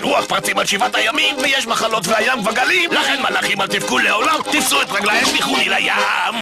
יש רוח פרצים על שבעת הימים, ויש מחלות והים וגלים, לכן מלאכים אל תבכו לעולם, תפסו את רגליי, תלכוני לים!